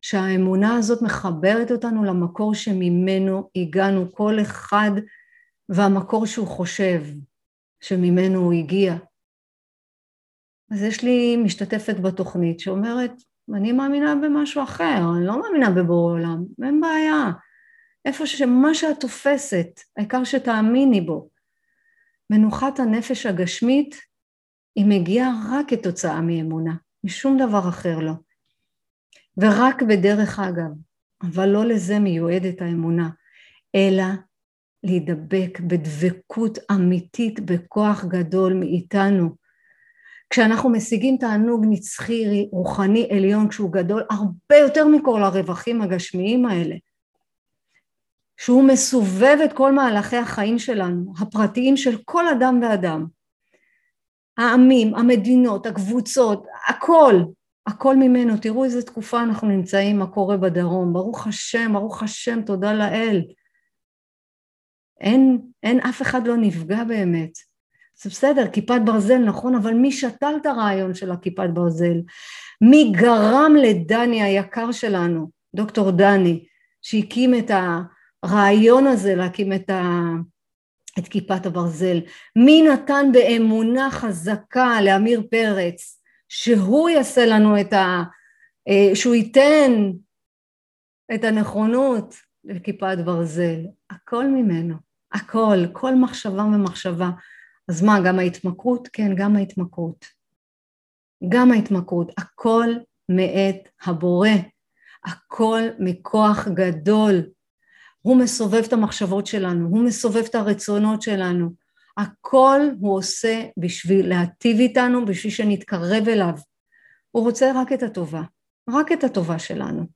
שהאמונה הזאת מחברת אותנו למקור שממנו הגענו כל אחד והמקור שהוא חושב. שממנו הוא הגיע. אז יש לי משתתפת בתוכנית שאומרת, אני מאמינה במשהו אחר, אני לא מאמינה בבורא עולם, אין בעיה. איפה שמה שאת תופסת, העיקר שתאמיני בו. מנוחת הנפש הגשמית היא מגיעה רק כתוצאה מאמונה, משום דבר אחר לא. ורק בדרך אגב, אבל לא לזה מיועדת האמונה, אלא להידבק בדבקות אמיתית בכוח גדול מאיתנו. כשאנחנו משיגים תענוג נצחי רוחני עליון כשהוא גדול הרבה יותר מכל הרווחים הגשמיים האלה שהוא מסובב את כל מהלכי החיים שלנו הפרטיים של כל אדם ואדם העמים, המדינות, הקבוצות, הכל, הכל ממנו. תראו איזה תקופה אנחנו נמצאים, מה קורה בדרום. ברוך השם, ברוך השם, תודה לאל. אין, אין אף אחד לא נפגע באמת. זה בסדר, כיפת ברזל, נכון, אבל מי שתל את הרעיון של הכיפת ברזל? מי גרם לדני היקר שלנו, דוקטור דני, שהקים את הרעיון הזה להקים את, ה, את כיפת הברזל? מי נתן באמונה חזקה לאמיר פרץ שהוא יעשה לנו את ה... אה, שהוא ייתן את הנכונות לכיפת ברזל? הכל ממנו. הכל, כל מחשבה ומחשבה. אז מה, גם ההתמכרות? כן, גם ההתמכרות. גם ההתמכרות, הכל מאת הבורא. הכל מכוח גדול. הוא מסובב את המחשבות שלנו, הוא מסובב את הרצונות שלנו. הכל הוא עושה בשביל להטיב איתנו, בשביל שנתקרב אליו. הוא רוצה רק את הטובה, רק את הטובה שלנו.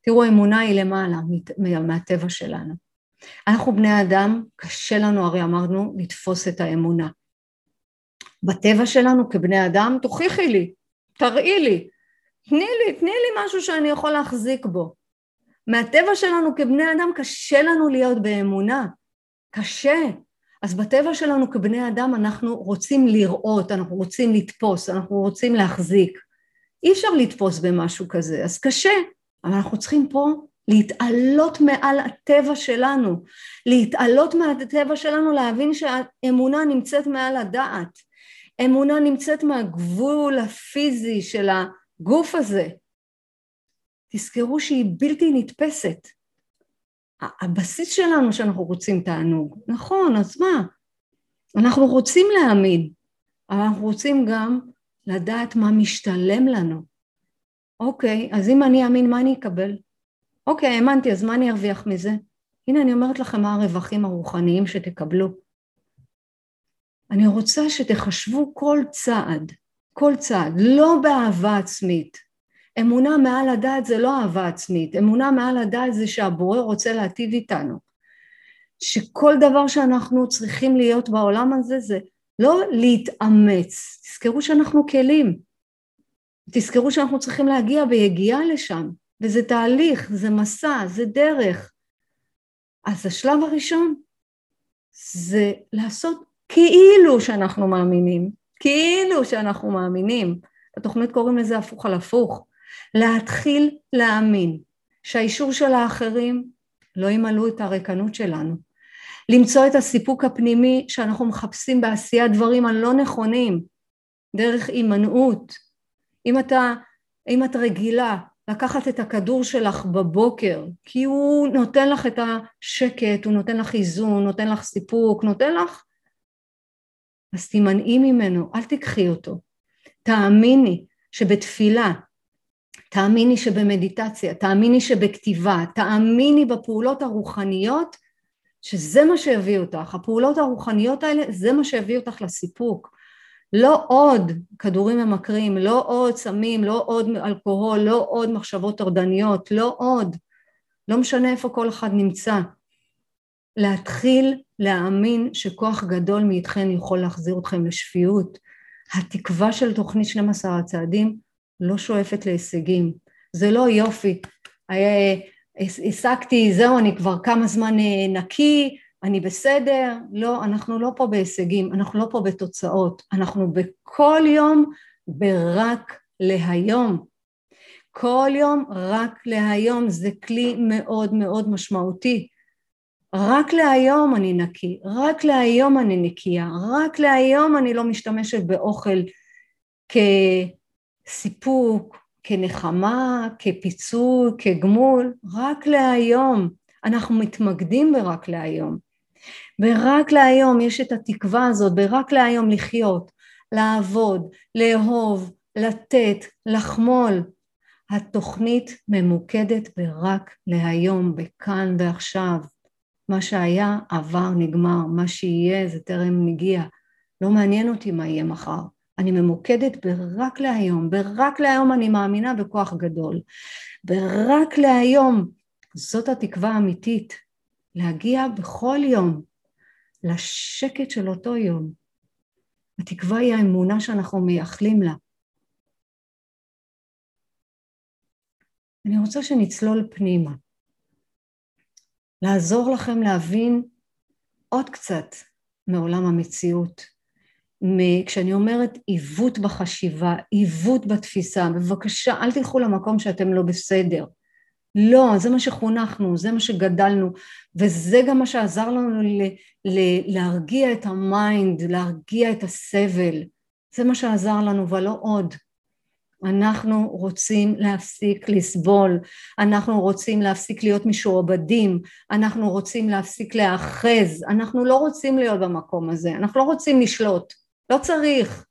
תראו, אמונה היא למעלה מהטבע שלנו. אנחנו בני אדם, קשה לנו, הרי אמרנו, לתפוס את האמונה. בטבע שלנו כבני אדם, תוכיחי לי, תראי לי, תני לי, תני לי משהו שאני יכול להחזיק בו. מהטבע שלנו כבני אדם קשה לנו להיות באמונה, קשה. אז בטבע שלנו כבני אדם אנחנו רוצים לראות, אנחנו רוצים לתפוס, אנחנו רוצים להחזיק. אי אפשר לתפוס במשהו כזה, אז קשה, אבל אנחנו צריכים פה להתעלות מעל הטבע שלנו, להתעלות מהטבע שלנו, להבין שהאמונה נמצאת מעל הדעת, אמונה נמצאת מהגבול הפיזי של הגוף הזה. תזכרו שהיא בלתי נתפסת. הבסיס שלנו שאנחנו רוצים תענוג, נכון, אז מה? אנחנו רוצים להאמין, אבל אנחנו רוצים גם לדעת מה משתלם לנו. אוקיי, אז אם אני אאמין, מה אני אקבל? אוקיי, האמנתי, אז מה אני ארוויח מזה? הנה, אני אומרת לכם מה הרווחים הרוחניים שתקבלו. אני רוצה שתחשבו כל צעד, כל צעד, לא באהבה עצמית. אמונה מעל הדעת זה לא אהבה עצמית, אמונה מעל הדעת זה שהבורא רוצה להטיב איתנו. שכל דבר שאנחנו צריכים להיות בעולם הזה זה לא להתאמץ, תזכרו שאנחנו כלים, תזכרו שאנחנו צריכים להגיע ביגיעה לשם, וזה תהליך, זה מסע, זה דרך. אז השלב הראשון זה לעשות כאילו שאנחנו מאמינים, כאילו שאנחנו מאמינים. בתוכנית קוראים לזה הפוך על הפוך. להתחיל להאמין שהאישור של האחרים לא ימלאו את הריקנות שלנו. למצוא את הסיפוק הפנימי שאנחנו מחפשים בעשיית דברים הלא נכונים, דרך הימנעות. אם אתה, אם את רגילה לקחת את הכדור שלך בבוקר, כי הוא נותן לך את השקט, הוא נותן לך איזון, נותן לך סיפוק, נותן לך... אז תימנעי ממנו, אל תיקחי אותו. תאמיני שבתפילה, תאמיני שבמדיטציה, תאמיני שבכתיבה, תאמיני בפעולות הרוחניות, שזה מה שיביא אותך. הפעולות הרוחניות האלה, זה מה שיביא אותך לסיפוק. לא עוד כדורים ממכרים, לא עוד סמים, לא עוד אלכוהול, לא עוד מחשבות טורדניות, לא עוד. לא משנה איפה כל אחד נמצא. להתחיל להאמין שכוח גדול מאיתכם יכול להחזיר אתכם לשפיות. התקווה של תוכנית 12 הצעדים לא שואפת להישגים. זה לא יופי, השגתי, זהו, אני כבר כמה זמן אה, נקי, אני בסדר, לא, אנחנו לא פה בהישגים, אנחנו לא פה בתוצאות, אנחנו בכל יום ברק להיום. כל יום רק להיום זה כלי מאוד מאוד משמעותי. רק להיום אני נקי, רק להיום אני נקייה, רק להיום אני לא משתמשת באוכל כסיפוק, כנחמה, כפיצוי, כגמול, רק להיום. אנחנו מתמקדים ברק להיום. ורק להיום יש את התקווה הזאת, ברק להיום לחיות, לעבוד, לאהוב, לתת, לחמול. התוכנית ממוקדת ברק להיום, בכאן ועכשיו. מה שהיה עבר, נגמר, מה שיהיה זה טרם נגיע. לא מעניין אותי מה יהיה מחר. אני ממוקדת ברק להיום, ברק להיום אני מאמינה בכוח גדול. ברק להיום, זאת התקווה האמיתית, להגיע בכל יום לשקט של אותו יום. התקווה היא האמונה שאנחנו מייחלים לה. אני רוצה שנצלול פנימה, לעזור לכם להבין עוד קצת מעולם המציאות. כשאני אומרת עיוות בחשיבה, עיוות בתפיסה, בבקשה אל תלכו למקום שאתם לא בסדר. לא, זה מה שחונכנו, זה מה שגדלנו, וזה גם מה שעזר לנו ל- ל- להרגיע את ה mind, להרגיע את הסבל. זה מה שעזר לנו, ולא עוד. אנחנו רוצים להפסיק לסבול, אנחנו רוצים להפסיק להיות משועבדים, אנחנו רוצים להפסיק להאחז, אנחנו לא רוצים להיות במקום הזה, אנחנו לא רוצים לשלוט, לא צריך.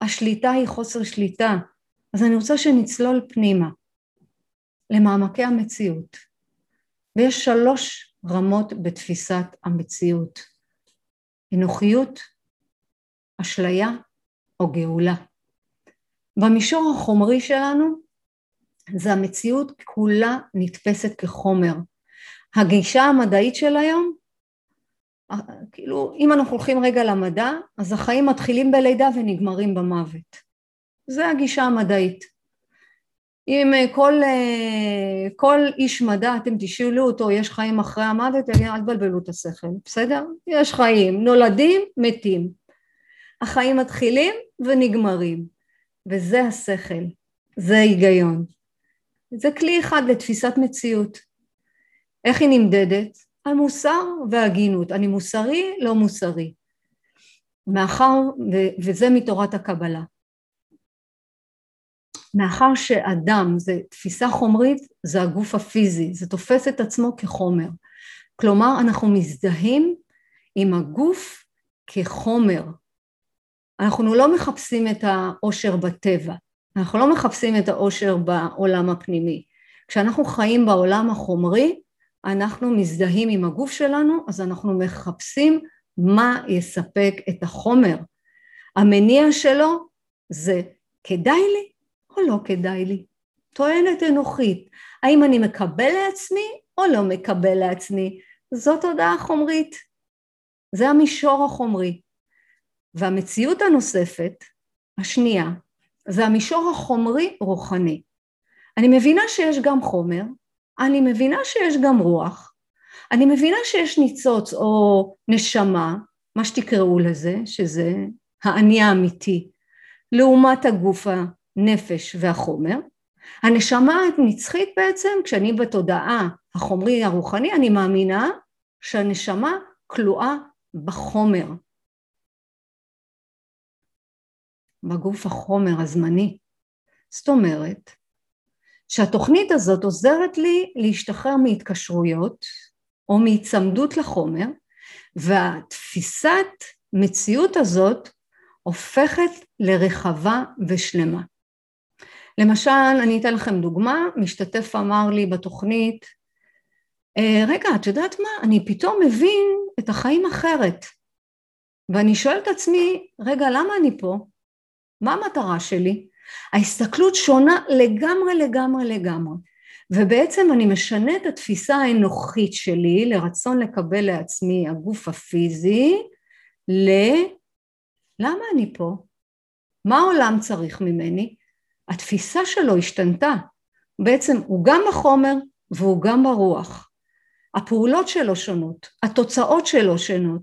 השליטה היא חוסר שליטה, אז אני רוצה שנצלול פנימה. למעמקי המציאות. ויש שלוש רמות בתפיסת המציאות. אנוכיות, אשליה או גאולה. במישור החומרי שלנו זה המציאות כולה נתפסת כחומר. הגישה המדעית של היום, כאילו אם אנחנו הולכים רגע למדע, אז החיים מתחילים בלידה ונגמרים במוות. זה הגישה המדעית. אם כל, כל איש מדע, אתם תשאלו אותו, יש חיים אחרי המוות, אל תבלבלו את השכל, בסדר? יש חיים, נולדים, מתים. החיים מתחילים ונגמרים, וזה השכל, זה ההיגיון. זה כלי אחד לתפיסת מציאות. איך היא נמדדת? על מוסר והגינות. אני מוסרי, לא מוסרי. מאחר, ו- וזה מתורת הקבלה. מאחר שאדם זה תפיסה חומרית, זה הגוף הפיזי, זה תופס את עצמו כחומר. כלומר, אנחנו מזדהים עם הגוף כחומר. אנחנו לא מחפשים את האושר בטבע, אנחנו לא מחפשים את האושר בעולם הפנימי. כשאנחנו חיים בעולם החומרי, אנחנו מזדהים עם הגוף שלנו, אז אנחנו מחפשים מה יספק את החומר. המניע שלו זה כדאי לי או לא כדאי לי. טוענת אנוכית, האם אני מקבל לעצמי או לא מקבל לעצמי? זאת הודעה חומרית. זה המישור החומרי. והמציאות הנוספת, השנייה, זה המישור החומרי רוחני. אני מבינה שיש גם חומר, אני מבינה שיש גם רוח, אני מבינה שיש ניצוץ או נשמה, מה שתקראו לזה, שזה האני האמיתי, לעומת הגוף הנפש והחומר. הנשמה הנצחית בעצם, כשאני בתודעה החומרי הרוחני, אני מאמינה שהנשמה כלואה בחומר, בגוף החומר הזמני. זאת אומרת שהתוכנית הזאת עוזרת לי להשתחרר מהתקשרויות או מהיצמדות לחומר והתפיסת מציאות הזאת הופכת לרחבה ושלמה. למשל, אני אתן לכם דוגמה, משתתף אמר לי בתוכנית, אה, רגע, את יודעת מה, אני פתאום מבין את החיים אחרת. ואני שואלת את עצמי, רגע, למה אני פה? מה המטרה שלי? ההסתכלות שונה לגמרי לגמרי לגמרי. ובעצם אני משנה את התפיסה האנוכית שלי לרצון לקבל לעצמי הגוף הפיזי ל... למה אני פה? מה העולם צריך ממני? התפיסה שלו השתנתה. בעצם הוא גם בחומר והוא גם ברוח. הפעולות שלו שונות, התוצאות שלו שונות.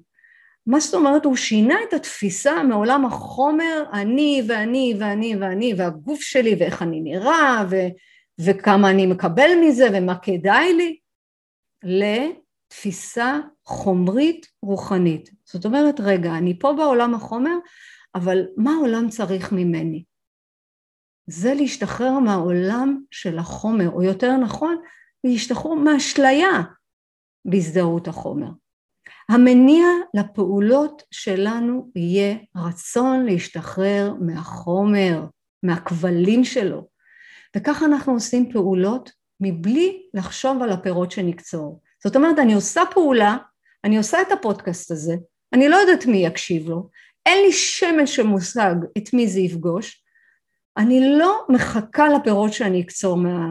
מה זאת אומרת? הוא שינה את התפיסה מעולם החומר, אני ואני ואני ואני והגוף שלי ואיך אני נראה ו, וכמה אני מקבל מזה ומה כדאי לי, לתפיסה חומרית רוחנית. זאת אומרת, רגע, אני פה בעולם החומר, אבל מה העולם צריך ממני? זה להשתחרר מהעולם של החומר, או יותר נכון, להשתחרר מהאשליה בהזדהות החומר. המניע לפעולות שלנו יהיה רצון להשתחרר מהחומר, מהכבלים שלו, וככה אנחנו עושים פעולות מבלי לחשוב על הפירות שנקצור. זאת אומרת, אני עושה פעולה, אני עושה את הפודקאסט הזה, אני לא יודעת מי יקשיב לו, אין לי שמש של מושג את מי זה יפגוש, אני לא מחכה לפירות שאני אקצור מה,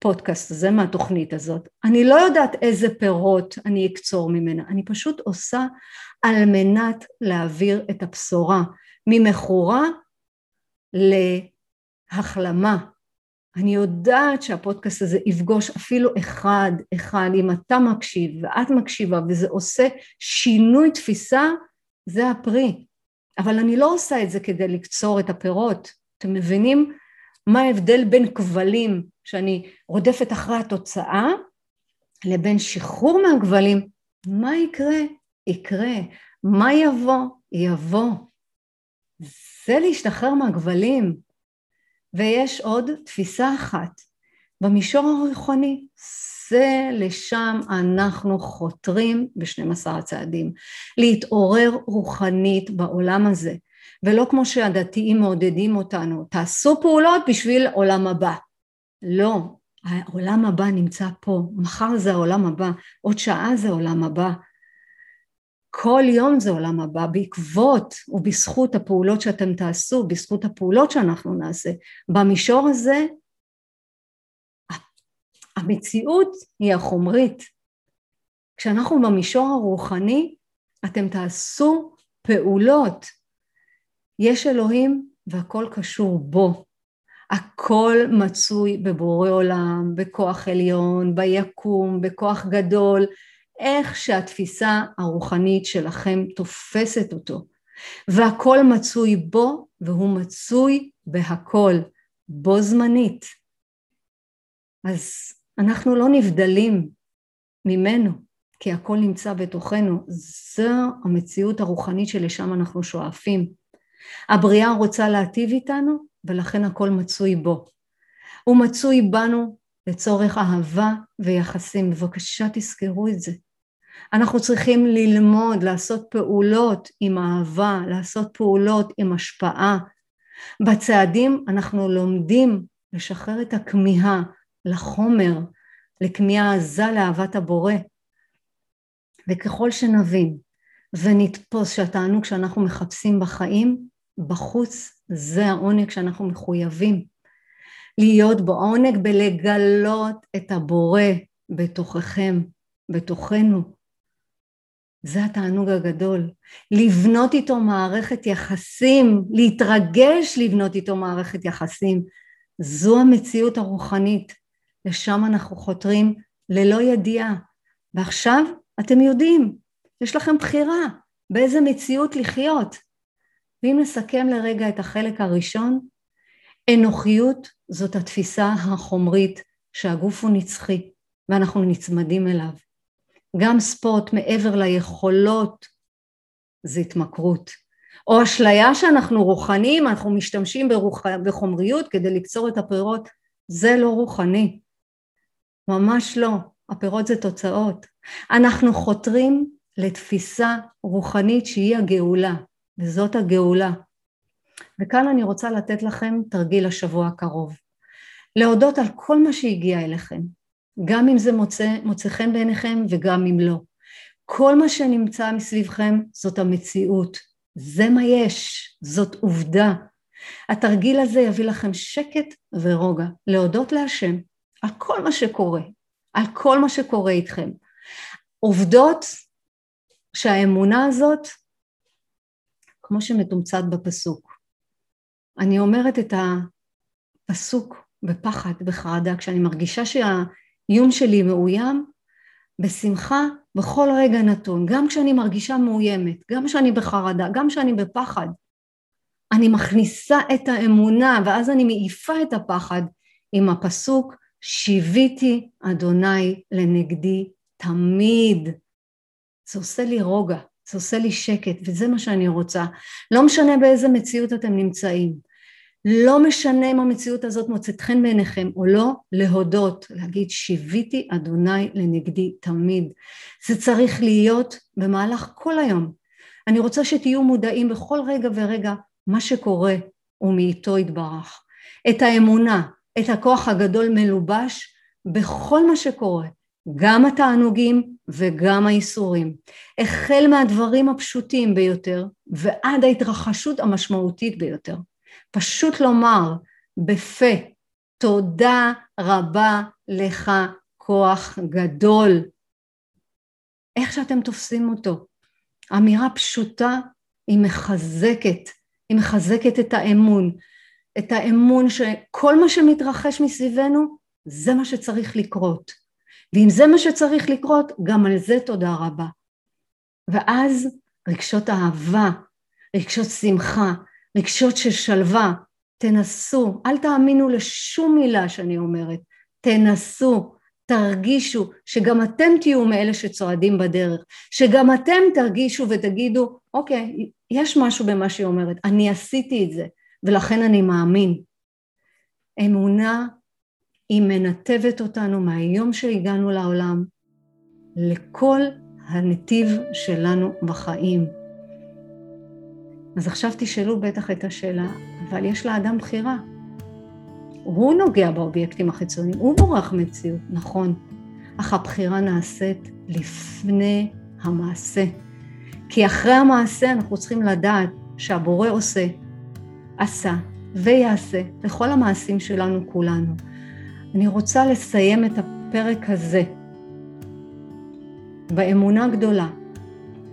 הפודקאסט הזה, מהתוכנית הזאת. אני לא יודעת איזה פירות אני אקצור ממנה, אני פשוט עושה על מנת להעביר את הבשורה ממכורה להחלמה. אני יודעת שהפודקאסט הזה יפגוש אפילו אחד, אחד, אם אתה מקשיב ואת מקשיבה וזה עושה שינוי תפיסה, זה הפרי. אבל אני לא עושה את זה כדי לקצור את הפירות. אתם מבינים מה ההבדל בין כבלים שאני רודפת אחרי התוצאה לבין שחרור מהגבלים, מה יקרה? יקרה. מה יבוא? יבוא. זה להשתחרר מהגבלים. ויש עוד תפיסה אחת, במישור הרוחני, זה לשם אנחנו חותרים ב-12 הצעדים, להתעורר רוחנית בעולם הזה, ולא כמו שהדתיים מעודדים אותנו, תעשו פעולות בשביל עולם הבא. לא, העולם הבא נמצא פה, מחר זה העולם הבא, עוד שעה זה עולם הבא. כל יום זה עולם הבא, בעקבות ובזכות הפעולות שאתם תעשו, בזכות הפעולות שאנחנו נעשה. במישור הזה, המציאות היא החומרית. כשאנחנו במישור הרוחני, אתם תעשו פעולות. יש אלוהים והכל קשור בו. הכל מצוי בבורא עולם, בכוח עליון, ביקום, בכוח גדול, איך שהתפיסה הרוחנית שלכם תופסת אותו. והכל מצוי בו והוא מצוי בהכל, בו זמנית. אז אנחנו לא נבדלים ממנו, כי הכל נמצא בתוכנו. זו המציאות הרוחנית שלשם אנחנו שואפים. הבריאה רוצה להטיב איתנו, ולכן הכל מצוי בו. הוא מצוי בנו לצורך אהבה ויחסים. בבקשה תזכרו את זה. אנחנו צריכים ללמוד, לעשות פעולות עם אהבה, לעשות פעולות עם השפעה. בצעדים אנחנו לומדים לשחרר את הכמיהה לחומר, לכמיהה עזה לאהבת הבורא. וככל שנבין ונתפוס שהתענוג שאנחנו מחפשים בחיים, בחוץ זה העונג שאנחנו מחויבים. להיות בעונג בלגלות את הבורא בתוככם, בתוכנו. זה התענוג הגדול. לבנות איתו מערכת יחסים, להתרגש לבנות איתו מערכת יחסים. זו המציאות הרוחנית. לשם אנחנו חותרים ללא ידיעה. ועכשיו אתם יודעים, יש לכם בחירה באיזה מציאות לחיות. ואם נסכם לרגע את החלק הראשון, אנוכיות זאת התפיסה החומרית שהגוף הוא נצחי ואנחנו נצמדים אליו. גם ספורט מעבר ליכולות זה התמכרות. או אשליה שאנחנו רוחניים, אנחנו משתמשים ברוח... בחומריות כדי לקצור את הפירות, זה לא רוחני. ממש לא. הפירות זה תוצאות. אנחנו חותרים לתפיסה רוחנית שהיא הגאולה, וזאת הגאולה. וכאן אני רוצה לתת לכם תרגיל השבוע הקרוב. להודות על כל מה שהגיע אליכם, גם אם זה מוצא, מוצא חן בעיניכם וגם אם לא. כל מה שנמצא מסביבכם זאת המציאות, זה מה יש, זאת עובדה. התרגיל הזה יביא לכם שקט ורוגע, להודות להשם על כל מה שקורה, על כל מה שקורה איתכם. עובדות שהאמונה הזאת, כמו שמתומצת בפסוק, אני אומרת את הפסוק בפחד, בחרדה, כשאני מרגישה שהאיום שלי מאוים, בשמחה בכל רגע נתון, גם כשאני מרגישה מאוימת, גם כשאני בחרדה, גם כשאני בפחד, אני מכניסה את האמונה ואז אני מעיפה את הפחד עם הפסוק שיוויתי אדוני לנגדי תמיד. זה עושה לי רוגע, זה עושה לי שקט, וזה מה שאני רוצה. לא משנה באיזה מציאות אתם נמצאים. לא משנה אם המציאות הזאת מוצאת חן בעיניכם או לא, להודות, להגיד שיוויתי אדוני לנגדי תמיד. זה צריך להיות במהלך כל היום. אני רוצה שתהיו מודעים בכל רגע ורגע מה שקורה ומאיתו יתברך. את האמונה, את הכוח הגדול מלובש בכל מה שקורה, גם התענוגים וגם האיסורים. החל מהדברים הפשוטים ביותר ועד ההתרחשות המשמעותית ביותר. פשוט לומר בפה, תודה רבה לך כוח גדול. איך שאתם תופסים אותו. אמירה פשוטה היא מחזקת, היא מחזקת את האמון, את האמון שכל מה שמתרחש מסביבנו זה מה שצריך לקרות. ואם זה מה שצריך לקרות, גם על זה תודה רבה. ואז רגשות אהבה, רגשות שמחה, רגשות של שלווה, תנסו, אל תאמינו לשום מילה שאני אומרת, תנסו, תרגישו, שגם אתם תהיו מאלה שצועדים בדרך, שגם אתם תרגישו ותגידו, אוקיי, יש משהו במה שהיא אומרת, אני עשיתי את זה, ולכן אני מאמין. אמונה היא מנתבת אותנו מהיום שהגענו לעולם לכל הנתיב שלנו בחיים. אז עכשיו תשאלו בטח את השאלה, אבל יש לאדם בחירה. הוא נוגע באובייקטים החיצוניים, הוא בורח מציאות, נכון. אך הבחירה נעשית לפני המעשה. כי אחרי המעשה אנחנו צריכים לדעת שהבורא עושה, עשה ויעשה לכל המעשים שלנו כולנו. אני רוצה לסיים את הפרק הזה באמונה גדולה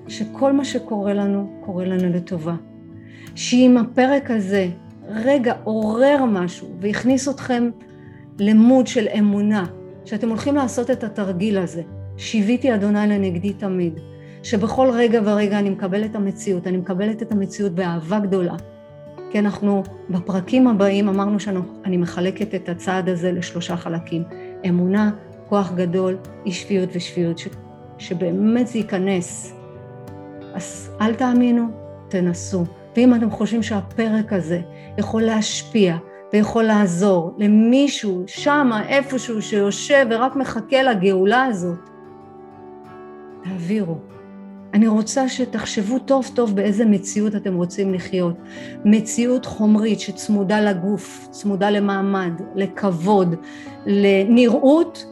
שכל מה שקורה לנו, קורה לנו לטובה. שאם הפרק הזה רגע עורר משהו והכניס אתכם למוד של אמונה, שאתם הולכים לעשות את התרגיל הזה, שיוויתי אדוני לנגדי תמיד, שבכל רגע ורגע אני מקבלת את המציאות, אני מקבלת את המציאות באהבה גדולה. כי אנחנו בפרקים הבאים אמרנו שאני מחלקת את הצעד הזה לשלושה חלקים. אמונה, כוח גדול, אי שפיות ושפיות, ש, שבאמת זה ייכנס. אז אל תאמינו, תנסו. ואם אתם חושבים שהפרק הזה יכול להשפיע ויכול לעזור למישהו שמה איפשהו שיושב ורק מחכה לגאולה הזאת, תעבירו. אני רוצה שתחשבו טוב טוב באיזה מציאות אתם רוצים לחיות. מציאות חומרית שצמודה לגוף, צמודה למעמד, לכבוד, לנראות,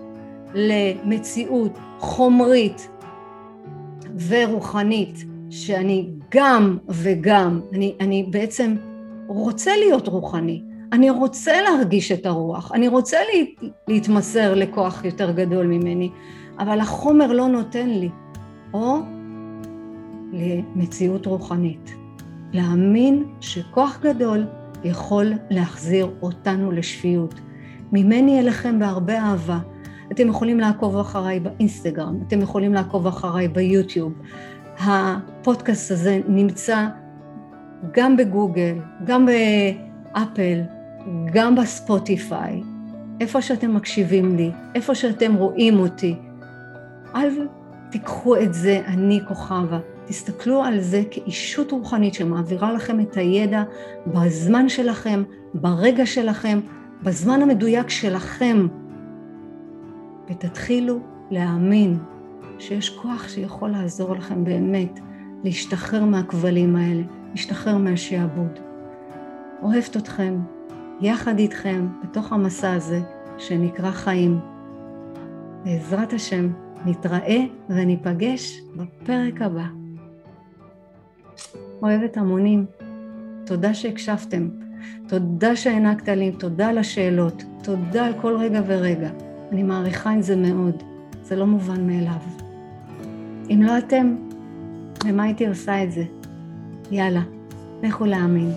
למציאות חומרית ורוחנית, שאני גם וגם, אני, אני בעצם רוצה להיות רוחני, אני רוצה להרגיש את הרוח, אני רוצה לה, להתמסר לכוח יותר גדול ממני, אבל החומר לא נותן לי. או למציאות רוחנית. להאמין שכוח גדול יכול להחזיר אותנו לשפיות. ממני אליכם בהרבה אהבה. אתם יכולים לעקוב אחריי באינסטגרם, אתם יכולים לעקוב אחריי ביוטיוב. הפודקאסט הזה נמצא גם בגוגל, גם באפל, גם בספוטיפיי, איפה שאתם מקשיבים לי, איפה שאתם רואים אותי. אל תיקחו את זה, אני כוכבה. תסתכלו על זה כאישות רוחנית שמעבירה לכם את הידע בזמן שלכם, ברגע שלכם, בזמן המדויק שלכם, ותתחילו להאמין שיש כוח שיכול לעזור לכם באמת להשתחרר מהכבלים האלה, להשתחרר מהשעבוד. אוהבת אתכם, יחד איתכם, בתוך המסע הזה שנקרא חיים. בעזרת השם, נתראה וניפגש בפרק הבא. אוהבת המונים, תודה שהקשבתם, תודה שהענקת לי, תודה על השאלות, תודה על כל רגע ורגע. אני מעריכה את זה מאוד, זה לא מובן מאליו. אם לא אתם, למה הייתי עושה את זה? יאללה, לכו להאמין.